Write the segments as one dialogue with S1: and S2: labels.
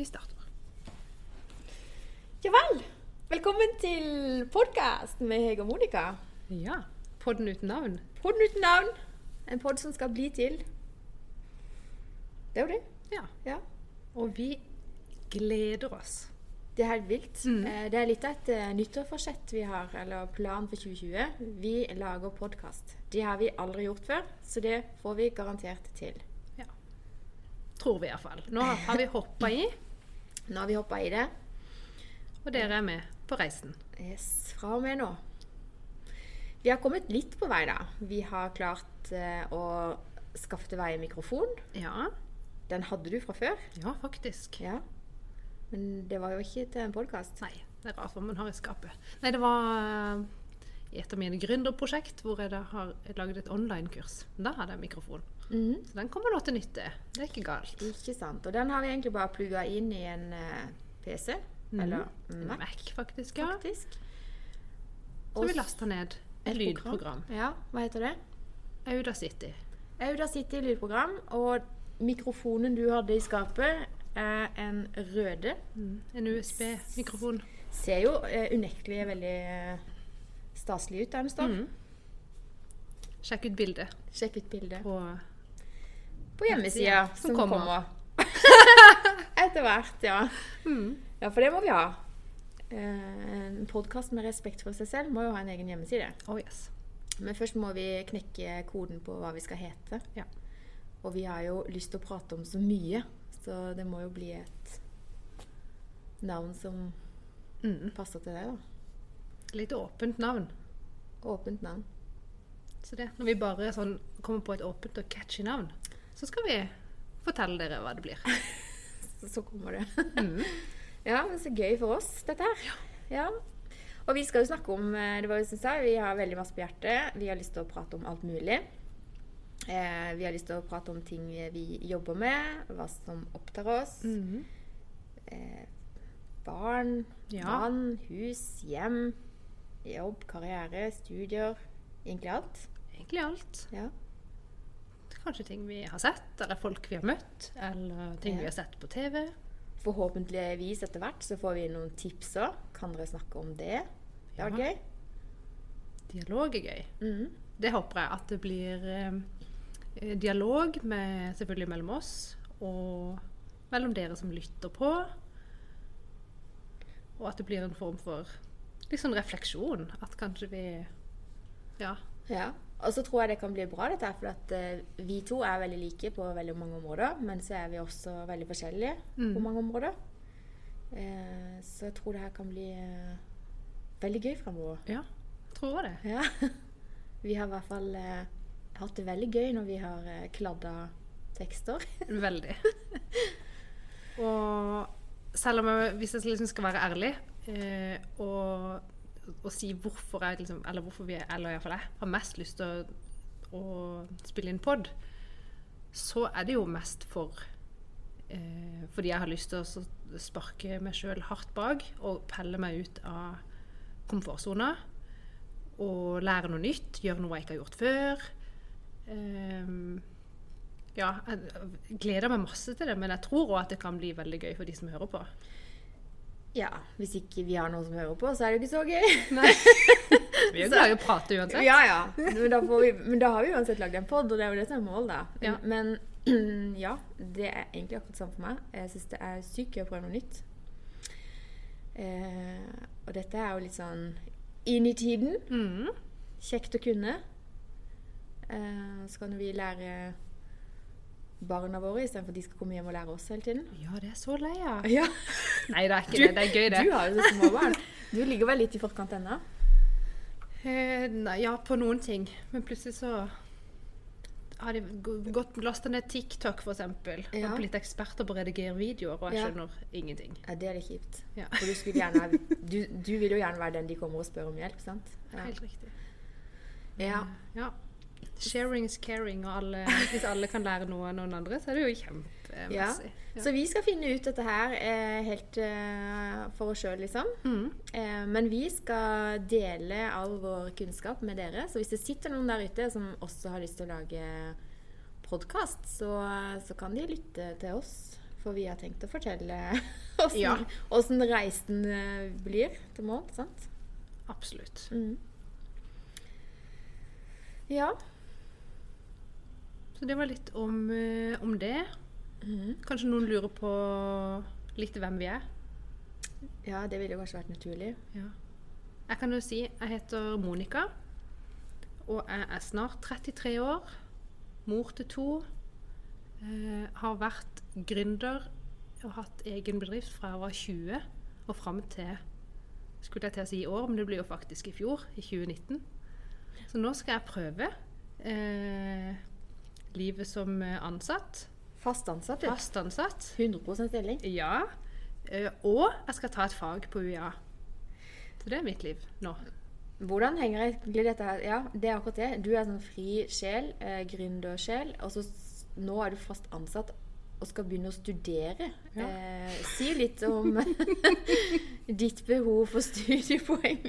S1: Vi starter.
S2: Ja vel. Velkommen til podkast med Hege og Monica.
S1: Ja. Podden uten navn.
S2: Podden uten navn. En podd som skal bli til. Det er jo det.
S1: Ja.
S2: Ja.
S1: Og vi gleder oss.
S2: Det er helt vilt.
S1: Mm.
S2: Eh, Det er litt av et eh, nyttårsforsett vi har, eller plan for 2020. Vi lager podkast. Det har vi aldri gjort før, så det får vi garantert til.
S1: Ja. Tror vi iallfall. Nå har vi hoppa i,
S2: Nå har vi hoppa i det.
S1: og dere er med på reisen.
S2: Yes, fra og med nå. Vi har kommet litt på vei, da. Vi har klart eh, å skaffe til veie mikrofon.
S1: Ja.
S2: Den hadde du fra før.
S1: Ja, faktisk.
S2: Ja. Men det var jo ikke til en podkast.
S1: Nei, det er rart hva man har i skapet. Nei, det var i et av mine gründerprosjekt hvor jeg da har laget et online-kurs. Da hadde jeg mikrofon. Så den kommer nå til nytte. Det er ikke galt.
S2: Ikke sant. Og den har vi egentlig bare plugga inn i en uh, PC. Eller
S1: En
S2: Mac,
S1: Mac, faktisk. ja.
S2: faktisk.
S1: Så vi lasta ned et lydprogram.
S2: Ja, hva heter det?
S1: Audacity.
S2: Audacity lydprogram. Og mikrofonen du hadde i skapet, er en røde.
S1: En USB-mikrofon.
S2: Ser jo uh, unektelig veldig eh, staselig ut der den står.
S1: Sjekk ut bildet
S2: Sjekk ut bildet
S1: på
S2: på hjemmesida
S1: som
S2: som
S1: kommer.
S2: kommer. Etter hvert, ja. Ja, for det må vi ha. Eh, En podkast med respekt for seg selv må jo ha en egen hjemmeside.
S1: Oh yes.
S2: Men først må vi knekke koden på hva vi skal hete.
S1: Ja.
S2: Og vi har jo lyst til å prate om så mye, så det må jo bli et navn som
S1: Mm.
S2: passer til deg, da.
S1: Litt åpent navn.
S2: Åpent navn.
S1: Så det, når vi bare sånn kommer på et åpent og catchy navn, så skal vi fortelle dere hva det blir.
S2: Så, kommer det. ja, men så gøy for oss, dette her. Ja. Og vi skal jo snakke om eh, Det var jo som sa, vi har veldig masse på hjertet. Vi har lyst til å prate om alt mulig. Eh, vi har lyst til å prate om ting vi jobber med, hva som opptar oss. Eh, barn,
S1: Ja.
S2: mann, hus, hjem, jobb, karriere, studier. Egentlig alt.
S1: Egentlig alt.
S2: Ja.
S1: Kanskje ting vi har sett, eller folk vi har møtt, eller ting
S2: Ja.
S1: vi har sett på TV.
S2: Forhåpentligvis etter hvert så får vi noen tips òg. Kan dere snakke om det? Det var
S1: Ja.
S2: gøy.
S1: Dialog er gøy.
S2: Mm.
S1: Det håper jeg at det blir eh, dialog med, selvfølgelig mellom oss, og mellom dere som lytter på. Og at det blir en form for sånn refleksjon. At kanskje vi Ja.
S2: Ja. Og så tror jeg det kan bli bra, dette her, for at uh, vi to er veldig like på veldig mange områder. Men så er vi også veldig forskjellige
S1: Mm.
S2: på mange områder. Uh, så jeg tror det her kan bli uh, veldig gøy fremover.
S1: Ja, tror jeg det.
S2: Ja. Vi har i hvert fall hatt det veldig gøy når vi har kladda tekster.
S1: Veldig. Og selv om jeg, hvis jeg liksom skal være ærlig eh, og, og si hvorfor jeg liksom, eller hvorfor vi, eller iallfall jeg, har mest lyst til å, å spille inn pod, så er det jo mest for eh, fordi jeg har lyst til å sparke meg sjøl hardt bak og pelle meg ut av komfortsona. Og lære noe nytt, gjøre noe jeg ikke har gjort før. Eh, ja, jeg gleder meg masse til det, men jeg tror òg at det kan bli veldig gøy for de som hører på.
S2: Ja, Hvis ikke vi har noen som hører på, så er det jo ikke så gøy.
S1: Nei. Vi er jo glad i å prate uansett.
S2: Ja, ja. Men da, får vi, men da har vi uansett lagd en pod, og det er jo det som er målet, da.
S1: Ja.
S2: Men ja, det er egentlig akkurat samme for meg. Jeg syns det er sykt gøy å prøve noe nytt. Eh, og dette er jo litt sånn inn i tiden.
S1: Mm.
S2: Kjekt å kunne. Eh, så kan vi lære barna våre istedenfor at de skal komme hjem og lære oss hele tiden.
S1: Ja, det er så lei av.
S2: Ja.
S1: Nei, det er ikke det. Det er gøy, det.
S2: Du har jo så små barn. Du ligger vel litt i forkant ennå?
S1: Eh, nei, ja, på noen ting. Men plutselig så har de gå- gått lasta ned TikTok, eksempel.
S2: Ja.
S1: Og blitt eksperter på å redigere videoer, og jeg
S2: Ja.
S1: skjønner ingenting.
S2: Ja, det er litt kjipt.
S1: Ja.
S2: For du, gjerne, du, du vil jo gjerne være den de kommer og spør om hjelp, sant? Ja.
S1: Helt riktig.
S2: Ja.
S1: Ja. Sharing is caring, og alle, hvis alle kan lære noe av noen andre, så er det jo kjempemessig. Ja.
S2: Så vi skal finne ut dette her eh, helt eh, for oss sjøl, liksom.
S1: Mm.
S2: Eh, men vi skal dele all vår kunnskap med dere. Så hvis det sitter noen der ute som også har lyst til å lage podkast, så, så kan de lytte til oss For vi har tenkt å fortelle åssen
S1: Ja.
S2: reisen eh, blir til mål. sant?
S1: Absolutt.
S2: Mm. Ja.
S1: Så det var litt om, eh, om det.
S2: Mm.
S1: Kanskje noen lurer på litt hvem vi er?
S2: ja, det ville kanskje vært naturlig.
S1: Ja. Jeg kan jo si jeg heter Monica, og jeg er snart 33 år. Mor til to. Eh, har vært gründer og hatt egen bedrift fra jeg var 20 og fram til skulle jeg til å si i år, men det blir jo faktisk i fjor, i 2019. Så nå skal jeg prøve eh, livet som ansatt.
S2: Fast ansatt.
S1: Fast ansatt.
S2: 100% stilling.
S1: Ja. Eh, og jeg skal ta et fag på UiA. Så det er mitt liv nå.
S2: Hvordan henger egentlig dette her Ja, det er akkurat det. Du er sånn fri sjel, eh, gründersjel, og så nå er du fast ansatt og skal begynne å studere.
S1: Ja.
S2: Eh, si litt om ditt behov for studiepoeng.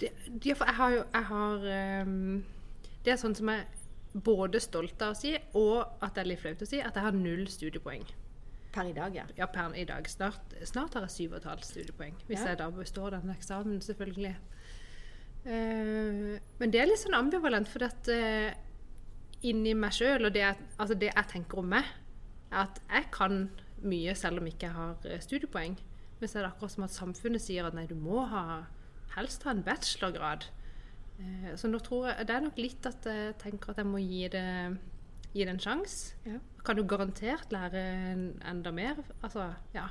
S1: Det, ja, for jeg har jo jeg har, um, Det er sånn som jeg både stolt av å si, og at det er litt flaut å si, at jeg har null studiepoeng.
S2: Per i dag, ja.
S1: Ja, per i dag. Snart, snart har jeg syv og et halvt studiepoeng. Hvis
S2: Ja.
S1: jeg da består den eksamen, selvfølgelig. Uh, men det er litt sånn ambivalent, for at uh, inni meg sjøl, og det, altså det jeg tenker om meg, er at jeg kan mye selv om ikke jeg har eh, studiepoeng. Men så er det akkurat som at samfunnet sier at nei, du må ha, helst ha en bachelorgrad. Eh, så nå tror jeg Det er nok litt at jeg tenker at jeg må gi det, gi det en sjanse.
S2: Ja.
S1: Kan du garantert lære enda mer? Altså, ja.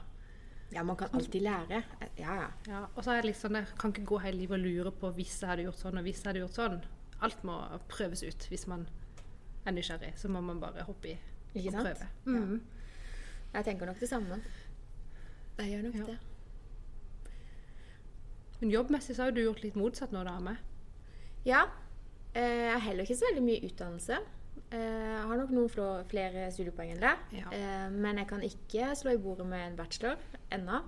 S2: Ja, man kan alltid lære. Ja, ja.
S1: ja. Og så er det litt sånn, jeg kan ikke gå hele livet og lure på hvis jeg hadde gjort sånn, og hvis jeg hadde gjort sånn. Alt må prøves ut hvis man er nysgjerrig. Så må man bare hoppe i
S2: Ikke
S1: og
S2: sant?
S1: prøve. Mhm.
S2: Jeg tenker nok det samme. Jeg gjør nok
S1: Ja.
S2: det.
S1: Men jobbmessig så har jo du gjort litt motsatt nå, da, av meg.
S2: Ja. Eh, jeg har heller ikke så veldig mye utdannelse. Eh, Jeg har nok noen flere studiepoeng enn det.
S1: Ja.
S2: Eh, Men jeg kan ikke slå i bordet med en bachelor ennå.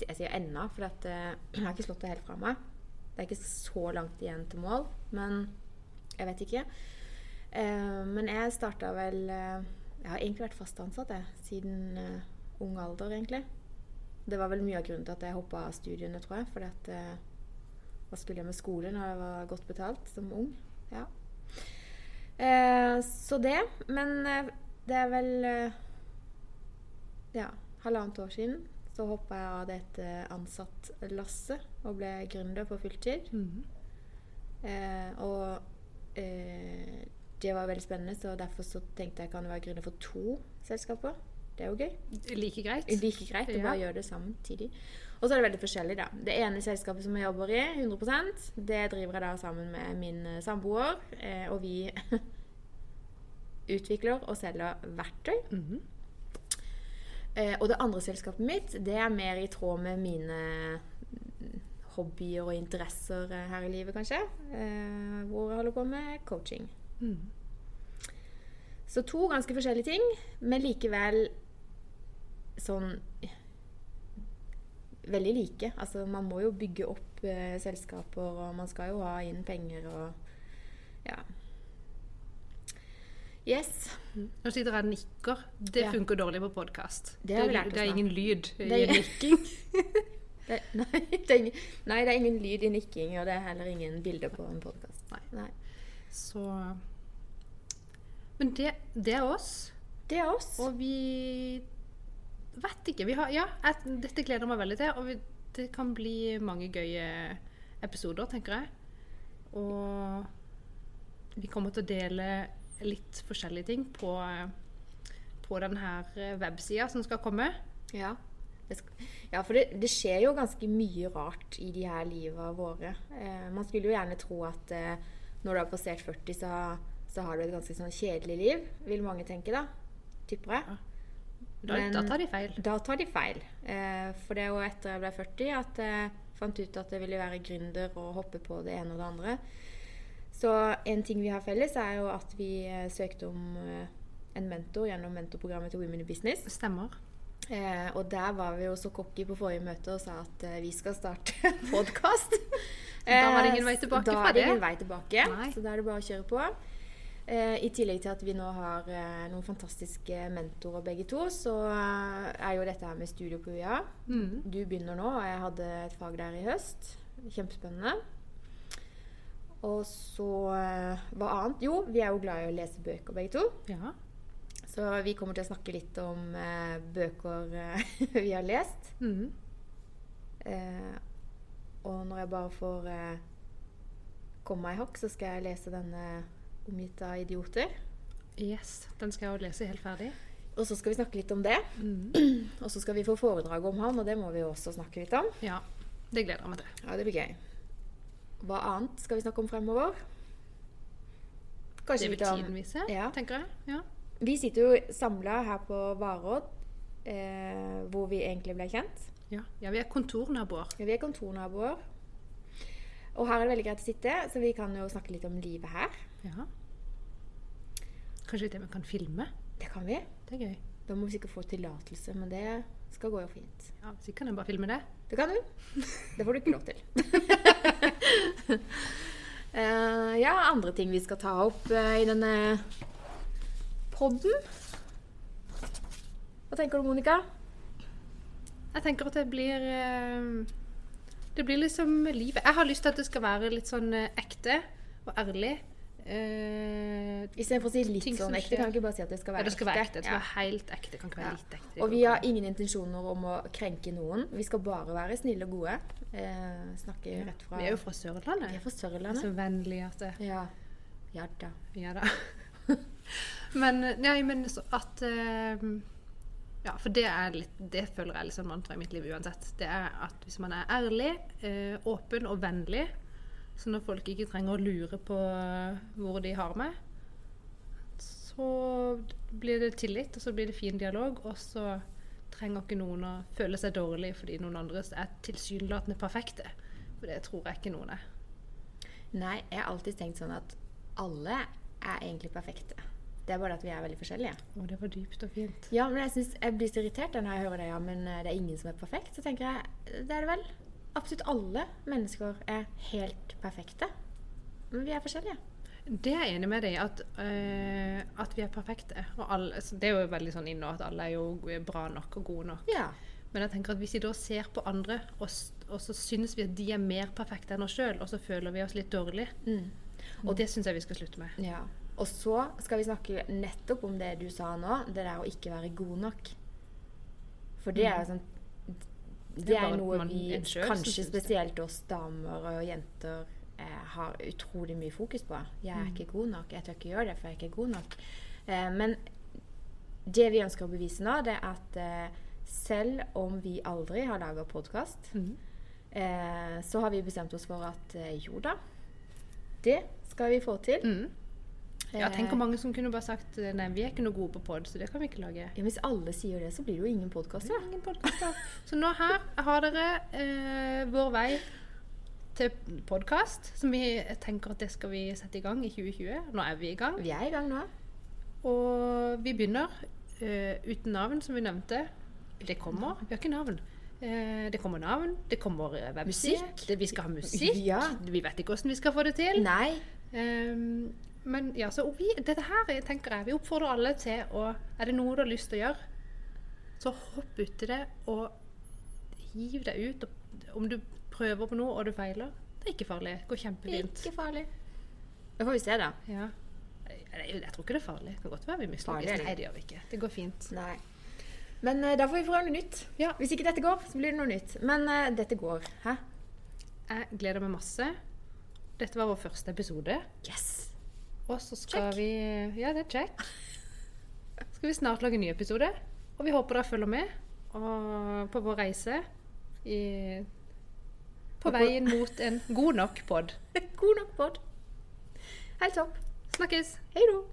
S2: Jeg sier ennå, for at, jeg har ikke slått det helt fra meg. Det er ikke så langt igjen til mål, men jeg vet ikke. Men jeg starta vel Jeg har egentlig vært fast ansatt jeg, siden ung alder, egentlig. Det var vel mye av grunnen til at jeg hoppa av studiene, tror jeg. Fordi at hva skulle jeg med skole når jeg var godt betalt som ung? Ja. Eh, så det. Men eh, det er vel eh, ja, halvannet år siden så hoppa jeg av dette ansattlasset og ble gründer på fulltid.
S1: Mhm.
S2: Eh, og eh, det var veldig spennende, så derfor så tenkte jeg kan være gründer for to selskaper. Det er jo gøy.
S1: Like greit.
S2: Like greit og
S1: Ja.
S2: bare gjøre det samtidig. Og så er det veldig forskjellig, da. Det ene selskapet som jeg jobber i, 100% det driver jeg da sammen med min eh, samboer. Eh, og vi utvikler og selger verktøy.
S1: Mhm.
S2: Eh, og det andre selskapet mitt, det er mer i tråd med mine mm, hobbyer og interesser her i livet, kanskje. Eh, hvor jeg holder på med coaching.
S1: Mm.
S2: Så to ganske forskjellige ting, men likevel sånn Veldig like. Altså, man må jo bygge opp eh, selskaper, og man skal jo ha inn penger og Ja. Yes.
S1: Nå sitter jeg og nikker. Det
S2: Ja.
S1: funker dårlig på podkast.
S2: Det det, det,
S1: det er ingen lyd i nikking.
S2: Det, nei, er nei, det er ingen lyd i nikking, og det er heller ingen bilder på en podkast.
S1: Nei.
S2: Nei.
S1: Så Men det, det er oss.
S2: Det er oss.
S1: Og vi vet ikke. Vi har, ja, jeg, dette gleder jeg meg veldig til. Og vi, det kan bli mange gøye episoder, tenker jeg. Og vi kommer til å dele litt forskjellige ting på, på denne websida som skal komme.
S2: Ja. Ja, for det, det skjer jo ganske mye rart i de her liva våre. Eh, man skulle jo gjerne tro at eh, når du har passert 40, så, så har du et ganske sånn kjedelig liv, vil mange tenke, da. Tipper jeg.
S1: Da, da tar de feil.
S2: Da tar de feil. Eh, for det er jo etter jeg ble 40 at jeg fant ut at jeg ville være gründer og hoppe på det ene og det andre. Så en ting vi har felles, er jo at vi eh, søkte om eh, en mentor gjennom mentorprogrammet til Women in Business.
S1: Stemmer.
S2: Eh, og der var vi jo så cocky på forrige møte og sa at eh, vi skal starte podkast.
S1: Da var det ingen vei tilbake
S2: da
S1: fra
S2: er det.
S1: det.
S2: ingen vei tilbake,
S1: Nei.
S2: så da er det bare å kjøre på. Eh, I tillegg til at vi nå har eh, noen fantastiske mentorer begge to, så eh, er jo dette her med studio på UiA.
S1: Mm.
S2: Du begynner nå, og jeg hadde et fag der i høst. Kjempespennende. Og så Hva annet? Jo, vi er jo glad i å lese bøker begge to.
S1: Ja.
S2: Så vi kommer til å snakke litt om eh, bøker vi har lest.
S1: Mm.
S2: Eh, og når jeg bare får eh, komme meg i hakk, så skal jeg lese denne 'Omgitt av idioter'.
S1: Yes. Den skal jeg jo lese helt ferdig.
S2: Og så skal vi snakke litt om det.
S1: Mm.
S2: Og så skal vi få foredrag om han, og det må vi jo også snakke litt om.
S1: Ja. Det gleder jeg meg til.
S2: Ja, det blir gøy. Hva annet skal vi snakke om fremover? Kanskje
S1: Det vil tiden vise,
S2: Ja.
S1: tenker jeg. Ja.
S2: Vi sitter jo samla her på Varodd, eh, hvor vi egentlig ble kjent.
S1: Ja. ja, vi er kontornaboer.
S2: Vi er kontornaboer. Og her er det veldig greit å sitte, så vi kan jo snakke litt om livet her.
S1: Ja. Kanskje vi til og med kan filme?
S2: Det kan vi.
S1: Det er gøy.
S2: Da må vi sikkert få tillatelse, men det skal gå jo fint.
S1: Ja, Så kan jeg bare filme det.
S2: Det kan du. Det får du ikke lov til. uh, ja, andre ting vi skal ta opp uh, i denne podden. Hva tenker du, Monica?
S1: Jeg tenker at det blir uh, Det blir liksom livet. Jeg har lyst til at det skal være litt sånn ekte og ærlig. Eh,
S2: Istedenfor å si litt
S1: Ting
S2: sånn ekte, kan vi ikke bare si at det skal
S1: ja,
S2: være
S1: det skal være ekte. Det skal være helt ekte. Det kan ikke være
S2: Ja.
S1: litt ekte.
S2: Og vi har ingen intensjoner om å krenke noen. Vi skal bare være snille og gode. Uh, snakke rett fra
S1: Vi er jo fra Sørlandet.
S2: Vi er fra Sørlandet.
S1: Så vennlige at det
S2: Ja. Ja da.
S1: Ja da. men nei, men så at uh, Ja, for det er litt Det føler jeg er litt sånn mantra i mitt liv uansett. Det er at hvis man er ærlig, åpen og vennlig, så når folk ikke trenger å lure på eh, hvor de har meg, så blir det tillit, og så blir det fin dialog, og så trenger ikke noen å føle seg dårlig fordi noen andre er tilsynelatende perfekte. For det tror jeg ikke noen er.
S2: Nei, jeg har alltid tenkt sånn at alle er egentlig perfekte. Det er bare at vi er veldig forskjellige.
S1: Å, det var dypt og fint.
S2: Ja, men jeg, synes, jeg blir så irritert når jeg hører det, ja, men eh, det er ingen som er perfekt. Så tenker jeg, det er det vel. Absolutt alle mennesker er helt perfekte. Men vi er forskjellige.
S1: Det er jeg enig med deg i, at, øh, at vi er perfekte. Og alle, altså, det er jo veldig sånn inne at alle er jo bra nok og gode nok.
S2: Ja.
S1: Men jeg tenker at hvis vi da ser på andre, og, og så syns vi at de er mer perfekte enn oss sjøl, og så føler vi oss litt dårlig,
S2: Mm.
S1: og det syns jeg vi skal slutte med.
S2: ja. Og så skal vi snakke nettopp om det du sa nå, det der å ikke være god nok. For det er jo sånn Det
S1: er
S2: noe vi, kanskje spesielt oss damer og jenter, eh, har utrolig mye fokus på. Jeg er
S1: Mm.
S2: ikke god nok. Jeg tør ikke gjøre det, for jeg er ikke god nok. Eh, men det vi ønsker å bevise nå, det er at eh, selv om vi aldri har laga podkast,
S1: mm.
S2: eh, så har vi bestemt oss for at eh, jo da, det skal vi få til.
S1: Mm. Ja, tenk
S2: Eh,
S1: hvor mange som kunne bare sagt eh, nei, vi er ikke noe gode på pod, så det kan vi ikke lage.
S2: Ja, hvis alle sier det, så blir det jo ingen podkaster.
S1: Ingen. Så nå her har dere eh, vår vei til podkast, som vi tenker at det skal vi sette i gang i 2020. Nå er vi i gang.
S2: Vi er i gang nå.
S1: Og vi begynner eh, uten navn, som vi nevnte. Det kommer. Vi har ikke navn. Eh, det kommer navn, det kommer
S2: Musikk.
S1: det, vi skal ha musikk.
S2: Ja.
S1: Vi vet ikke hvordan vi skal få det til.
S2: Nei.
S1: Ehm, men ja, så vi, dette her tenker jeg, vi oppfordrer alle til å Er det noe du har lyst til å gjøre, så hopp uti det og hiv deg ut. Og, om du prøver på noe og du feiler, det er ikke farlig. Det går kjempefint.
S2: Ikke farlig. Da får vi se, da.
S1: Ja. Jeg, jeg tror ikke det er farlig. Det kan godt være vi mislykkes. Nei, det gjør vi ikke. Det går fint.
S2: Nei. Men uh, da får vi prøve noe nytt.
S1: Ja.
S2: Hvis ikke dette går, så blir det noe nytt. Men uh, dette går. Hæ?
S1: Jeg gleder meg masse. Dette var vår første episode.
S2: Yes!
S1: Og så skal
S2: Check.
S1: vi Ja, det er check. Skal vi snart lage en ny episode. Og vi håper dere følger med og på vår reise i, på
S2: på-
S1: veien mot en god nok pod.
S2: God nok pod. Helt topp.
S1: Snakkes!
S2: Hei då.